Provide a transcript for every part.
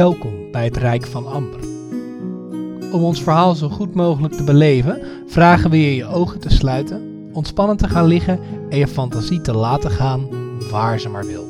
Welkom bij het Rijk van Amber. Om ons verhaal zo goed mogelijk te beleven, vragen we je je ogen te sluiten, ontspannen te gaan liggen en je fantasie te laten gaan waar ze maar wil.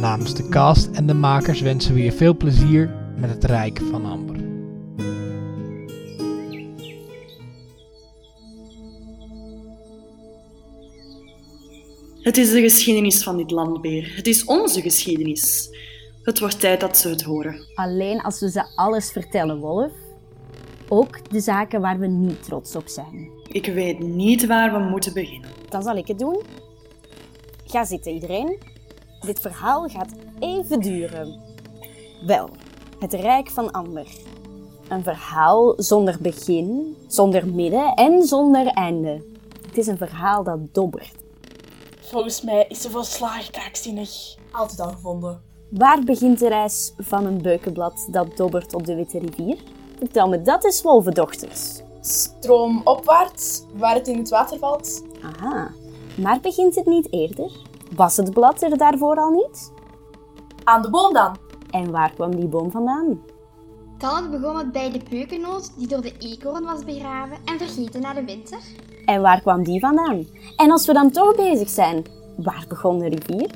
Namens de cast en de makers wensen we je veel plezier met het Rijk van Amber. Het is de geschiedenis van dit land, Beer. Het is onze geschiedenis. Het wordt tijd dat ze het horen. Alleen als we ze alles vertellen, Wolf. Ook de zaken waar we niet trots op zijn. Ik weet niet waar we moeten beginnen. Dan zal ik het doen. Ga zitten, iedereen. Dit verhaal gaat even duren. Wel, het Rijk van Amber. Een verhaal zonder begin, zonder midden en zonder einde. Het is een verhaal dat dobbert. Volgens mij is ze volslagen kraakzinnig. Altijd al gevonden. Waar begint de reis van een beukenblad dat dobbert op de Witte Rivier? Vertel me dat eens, wolvendochters. Stroomopwaarts, waar het in het water valt. Aha, maar begint het niet eerder? Was het blad er daarvoor al niet? Aan de boom dan. En waar kwam die boom vandaan? Dan begon het bij de beukennoot die door de eekhoorn was begraven en vergeten na de winter. En waar kwam die vandaan? En als we dan toch bezig zijn, waar begon de rivier?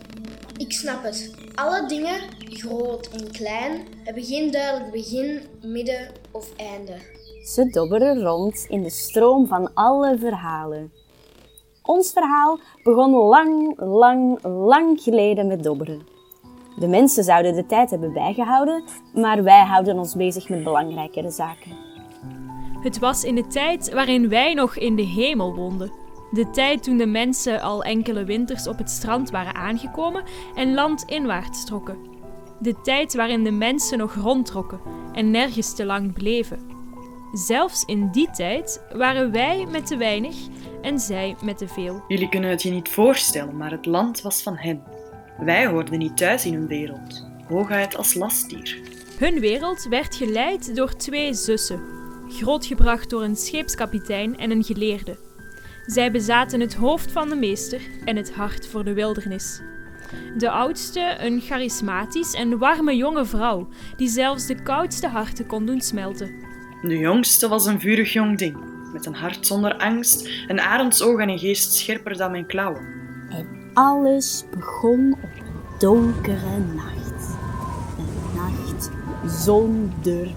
Ik snap het. Alle dingen, groot en klein, hebben geen duidelijk begin, midden of einde. Ze dobberen rond in de stroom van alle verhalen. Ons verhaal begon lang, lang, lang geleden met dobberen. De mensen zouden de tijd hebben bijgehouden, maar wij houden ons bezig met belangrijkere zaken. Het was in de tijd waarin wij nog in de hemel woonden. De tijd toen de mensen al enkele winters op het strand waren aangekomen en landinwaarts trokken. De tijd waarin de mensen nog rondtrokken en nergens te lang bleven. Zelfs in die tijd waren wij met te weinig en zij met te veel. Jullie kunnen het je niet voorstellen, maar het land was van hen. Wij hoorden niet thuis in hun wereld, hooguit als lastdier. Hun wereld werd geleid door twee zussen, grootgebracht door een scheepskapitein en een geleerde. Zij bezaten het hoofd van de meester en het hart voor de wildernis. De oudste een charismatisch en warme jonge vrouw, die zelfs de koudste harten kon doen smelten. De jongste was een vurig jong ding, met een hart zonder angst, een arendsoog en een geest scherper dan mijn klauwen. En alles begon op een donkere nacht. Een nacht zonder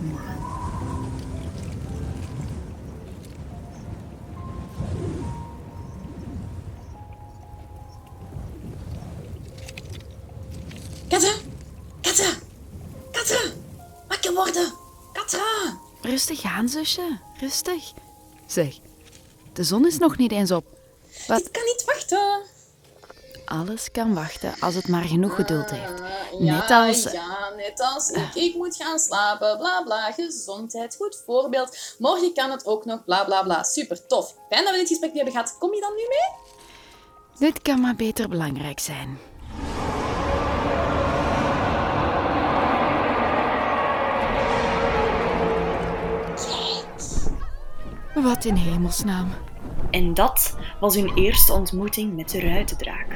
Rustig aan, zusje. Rustig. Zeg, de zon is nog niet eens op. Wat? Dit kan niet wachten. Alles kan wachten als het maar genoeg geduld heeft. Net als... Ja, net als ik. Ik moet gaan slapen. Bla bla. Gezondheid. Goed voorbeeld. Morgen kan het ook nog. Bla bla bla. Super tof. Fijn dat we dit gesprek nu hebben gehad. Kom je dan nu mee? Dit kan maar beter belangrijk zijn. Wat in hemelsnaam. En dat was hun eerste ontmoeting met de ruitendraak.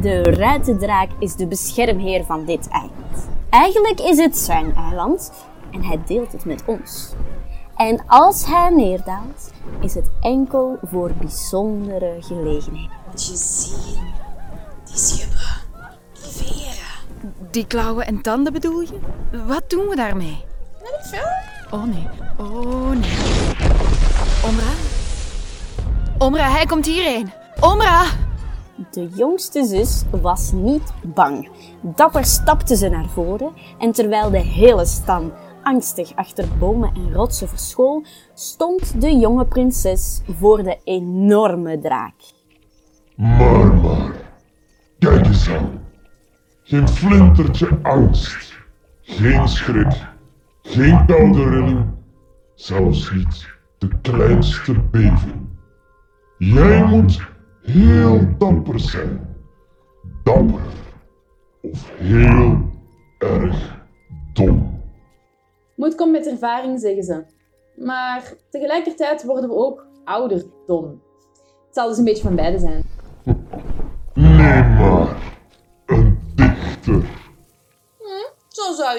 De ruitendraak is de beschermheer van dit eiland. Eigenlijk is het zijn eiland en hij deelt het met ons. En als hij neerdaalt, is het enkel voor bijzondere gelegenheden. Moet je zien. Die schubben. Die veren. Die klauwen en tanden bedoel je? Wat doen we daarmee? Oh nee, oh nee. Omra? Omra, hij komt hierheen. Omra! De jongste zus was niet bang. Dapper stapte ze naar voren en terwijl de hele stam angstig achter bomen en rotsen verschool, stond de jonge prinses voor de enorme draak. Maar, maar, kijk eens aan. Geen flintertje angst. Geen schrik. Geen koude rilling. Zelfs niet de kleinste beving. Jij moet heel dapper zijn. Dapper. Of heel erg dom. Moed komt met ervaring, zeggen ze. Maar tegelijkertijd worden we ook ouder dom. Het zal dus een beetje van beide zijn. Nee maar. Een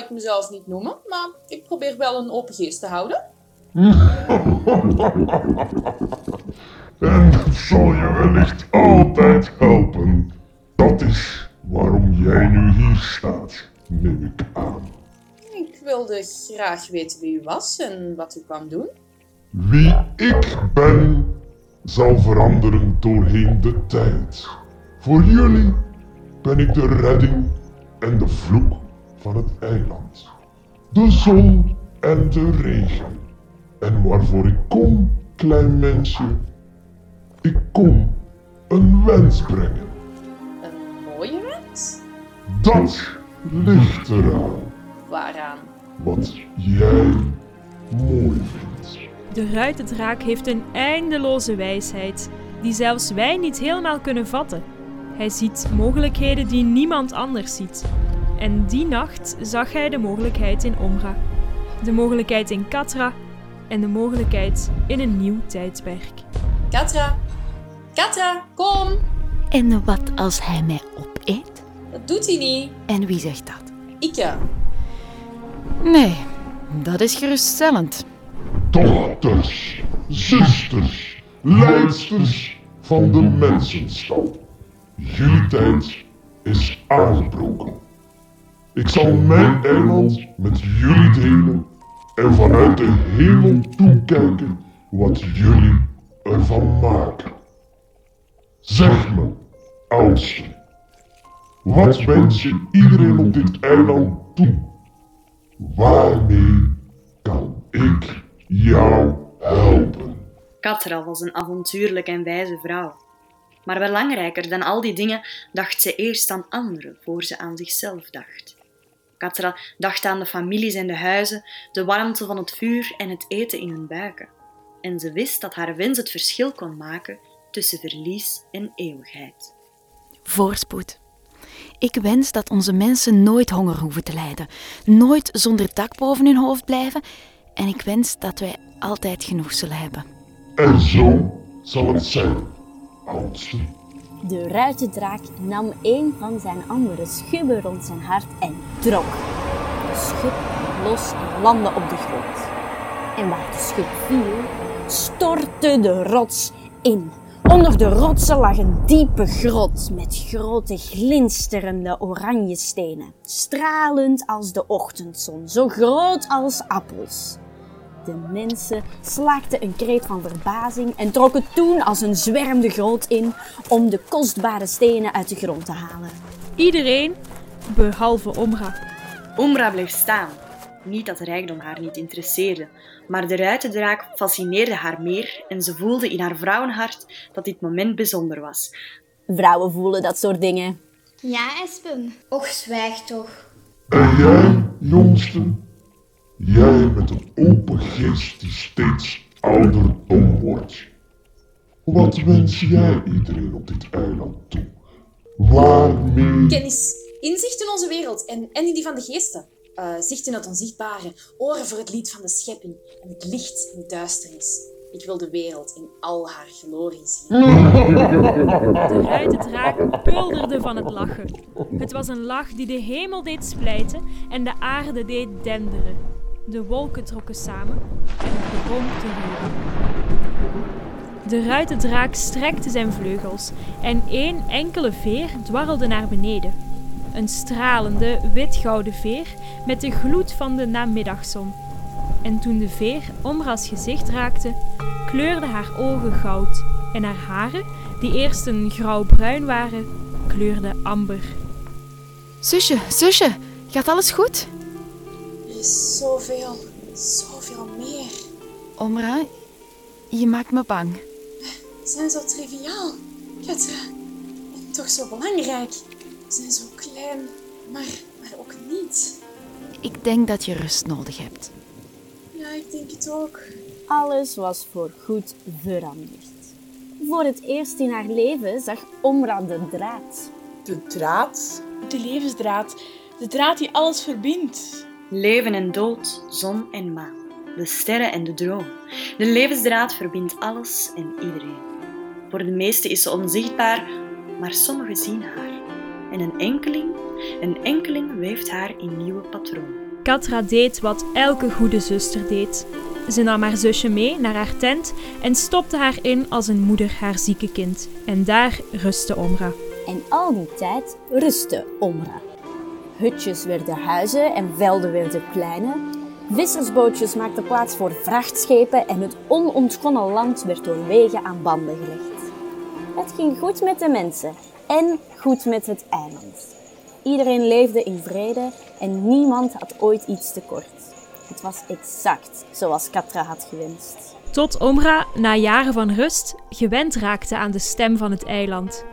mezelf niet noemen, maar ik probeer wel een open geest te houden. en dat zal je wellicht altijd helpen. Dat is waarom jij nu hier staat, neem ik aan. Ik wilde graag weten wie u was en wat u kwam doen. Wie ik ben, zal veranderen doorheen de tijd. Voor jullie ben ik de redding en de vloek van het eiland. De zon en de regen. En waarvoor ik kom, klein mensje, ik kom een wens brengen. Een mooie wens? Dat ligt eraan Waaraan? wat jij mooi vindt. De ruitendraak heeft een eindeloze wijsheid, die zelfs wij niet helemaal kunnen vatten. Hij ziet mogelijkheden die niemand anders ziet. En die nacht zag hij de mogelijkheid in Omra, de mogelijkheid in Katra en de mogelijkheid in een nieuw tijdperk. Katra! Katra, kom! En wat als hij mij opeet? Dat doet hij niet. En wie zegt dat? Ik ja. Nee, dat is geruststellend. Dochters, zusters, leidsters van de mensenstam. Jullie tijd is aangebroken. Ik zal mijn eiland met jullie delen en vanuit de hemel toekijken wat jullie ervan maken. Zeg me, oudste, wat wens je iedereen op dit eiland toe? Waarmee kan ik jou helpen? Katra was een avontuurlijke en wijze vrouw. Maar belangrijker dan al die dingen dacht ze eerst aan anderen voor ze aan zichzelf dacht. Katra dacht aan de families en de huizen, de warmte van het vuur en het eten in hun buiken. En ze wist dat haar wens het verschil kon maken tussen verlies en eeuwigheid. Voorspoed. Ik wens dat onze mensen nooit honger hoeven te lijden, nooit zonder dak boven hun hoofd blijven en ik wens dat wij altijd genoeg zullen hebben. En zo zal het zijn, oudste. De ruitendraak nam een van zijn andere schubben rond zijn hart en trok. De schub los en landde op de grond. En waar de schub viel, stortte de rots in. Onder de rotsen lag een diepe grot met grote glinsterende oranje stenen, stralend als de ochtendzon, zo groot als appels. De mensen slaakten een kreet van verbazing en trokken toen als een zwerm de grot in om de kostbare stenen uit de grond te halen. Iedereen, behalve Omra. Umbra bleef staan. Niet dat rijkdom haar niet interesseerde, maar de ruitendraak fascineerde haar meer en ze voelde in haar vrouwenhart dat dit moment bijzonder was. Vrouwen voelen dat soort dingen. Ja, Espen. Och, zwijg toch. En jij, jongste, jij met een open geest die steeds ouderdom wordt. Wat wens jij iedereen op dit eiland toe? Waarmee? Kennis, inzicht in onze wereld en, en in die van de geesten. Eh, zicht in het onzichtbare, oren voor het lied van de schepping en het licht in duisternis. Ik wil de wereld in al haar glorie zien. De ruitendraak bulderde van het lachen. Het was een lach die de hemel deed splijten en de aarde deed denderen. De wolken trokken samen en het begon te regenen. De ruitendraak strekte zijn vleugels en één enkele veer dwarrelde naar beneden. Een stralende, witgouden veer met de gloed van de namiddagzon. En toen de veer Omra's gezicht raakte, kleurden haar ogen goud en haar haren, die eerst een grauwbruin waren, kleurden amber. Zusje, zusje, gaat alles goed? Er is zoveel, zoveel meer. Omra, je maakt me bang. Ze zijn zo triviaal, Katra. En toch zo belangrijk. Ze zijn zo klein, maar, maar ook niet. Ik denk dat je rust nodig hebt. Ja, ik denk het ook. Alles was voorgoed veranderd. Voor het eerst in haar leven zag Omra de draad. De draad? De levensdraad. De draad die alles verbindt. Leven en dood, zon en maan, de sterren en de droom. De levensdraad verbindt alles en iedereen. Voor de meesten is ze onzichtbaar, maar sommigen zien haar. En een enkeling, een enkeling weeft haar in nieuwe patronen. Katra deed wat elke goede zuster deed. Ze nam haar zusje mee naar haar tent en stopte haar in als een moeder haar zieke kind. En daar rustte Omra. En al die tijd rustte Omra. Hutjes werden huizen en velden werden pleinen. Vissersbootjes maakten plaats voor vrachtschepen en het onontgonnen land werd door wegen aan banden gelegd. Het ging goed met de mensen en goed met het eiland. Iedereen leefde in vrede en niemand had ooit iets tekort. Het was exact zoals Katra had gewenst. Tot Omra, na jaren van rust, gewend raakte aan de stem van het eiland.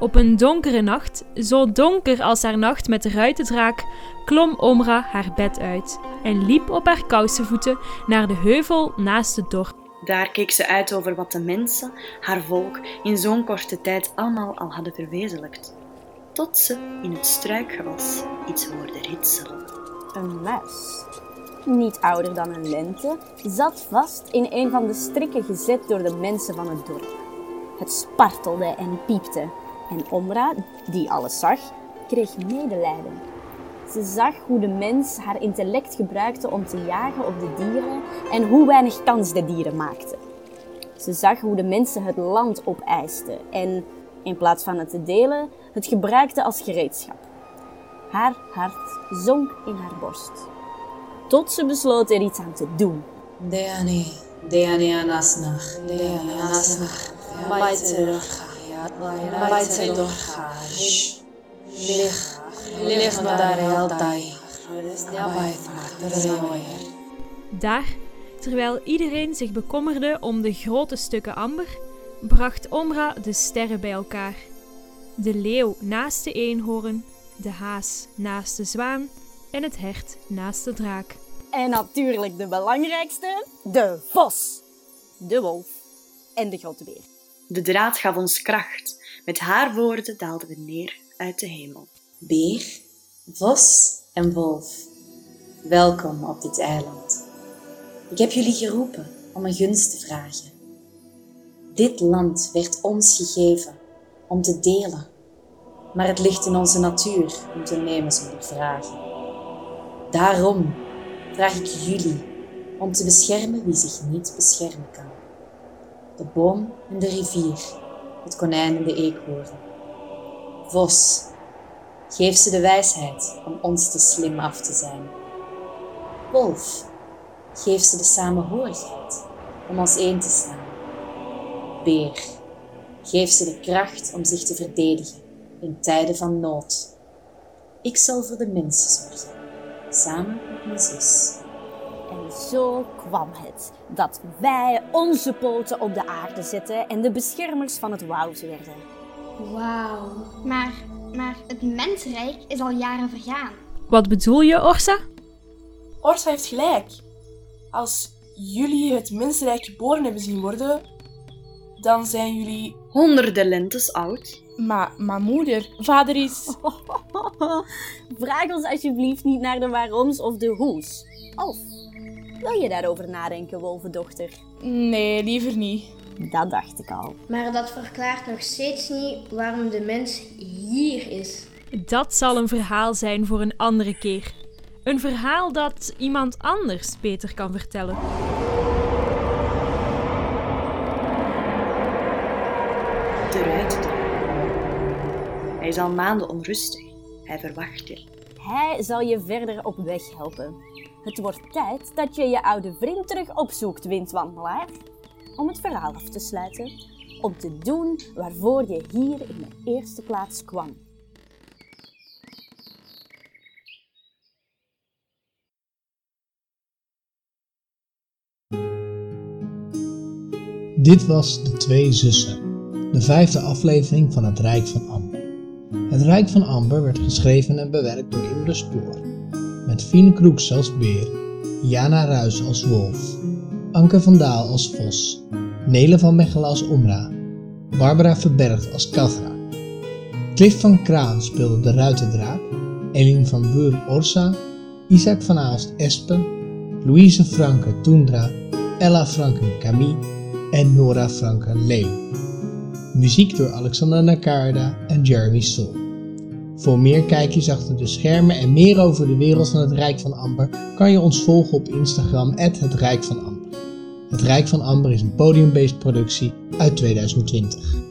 Op een donkere nacht, zo donker als haar nacht met de ruitendraak, klom Omra haar bed uit en liep op haar kousenvoeten naar de heuvel naast het dorp. Daar keek ze uit over wat de mensen, haar volk, in zo'n korte tijd allemaal al hadden verwezenlijkt. Tot ze in het struikgewas iets hoorde ritselen. Een muis, niet ouder dan een lente, zat vast in een van de strikken gezet door de mensen van het dorp. Het spartelde en piepte en Omra, die alles zag, kreeg medelijden. Ze zag hoe de mens haar intellect gebruikte om te jagen op de dieren en hoe weinig kans de dieren maakten. Ze zag hoe de mensen het land opeisten en, in plaats van het te delen, het gebruikte als gereedschap. Haar hart zonk in haar borst. Tot ze besloot er iets aan te doen. Deani, Deani anasnach, Deani anasnach, Dai. Daar, terwijl iedereen zich bekommerde om de grote stukken amber, bracht Omra de sterren bij elkaar. De leeuw naast de eenhoorn, de haas naast de zwaan en het hert naast de draak. En natuurlijk de belangrijkste, de vos, de wolf en de grote beer. De draad gaf ons kracht. Met haar woorden daalden we neer uit de hemel. Beer, vos en wolf, welkom op dit eiland. Ik heb jullie geroepen om een gunst te vragen. Dit land werd ons gegeven om te delen, maar het ligt in onze natuur om te nemen zonder vragen. Daarom vraag ik jullie om te beschermen wie zich niet beschermen kan. De boom en de rivier, het konijn en de eekhoorn. Vos, geef ze de wijsheid om ons te slim af te zijn. Wolf, geef ze de samenhorigheid om als één te staan. Beer, geef ze de kracht om zich te verdedigen in tijden van nood. Ik zal voor de mensen zorgen, samen met mijn zus. En zo kwam het dat wij onze poten op de aarde zetten en de beschermers van het woud werden. Wauw. Maar, maar het mensrijk is al jaren vergaan. Wat bedoel je, Orsa? Orsa heeft gelijk. Als jullie het mensrijk geboren hebben zien worden, dan zijn jullie... Honderden lentes oud. Maar, maar moeder, vader is... Vraag ons alsjeblieft niet naar de waaroms of de hoes. Of wil je daarover nadenken, wolvendochter? Nee, liever niet. Dat dacht ik al. Maar dat verklaart nog steeds niet waarom de mens hier is. Dat zal een verhaal zijn voor een andere keer. Een verhaal dat iemand anders beter kan vertellen. De. Hij is al maanden onrustig. Hij verwacht je. Hij zal je verder op weg helpen. Het wordt tijd dat je je oude vriend terug opzoekt, windwandelaar. Om het verhaal af te sluiten, om te doen waarvoor je hier in de eerste plaats kwam. Dit was De Twee Zussen, de vijfde aflevering van Het Rijk van Amber. Het Rijk van Amber werd geschreven en bewerkt door Imre Spoor, met Fien Kroeks als beer, Jana Ruis als wolf, Anke van Daal als vos, Nele van Mechelen als Omra, Barbara Verbergt als Kathra. Cliff van Kraan speelde de ruitendraak, Eline van Buur Orsa, Isaac van Aalst Espen, Louise Franke Toendra, Ella Franken Camille en Nora Franken Leeuw. Muziek door Alexander Nakarda en Jeremy Soul. Voor meer kijkjes achter de schermen en meer over de wereld van het Rijk van Amber kan je ons volgen op Instagram, het Rijk van Amber. Het Rijk van Amber is een podiumbased productie uit 2020.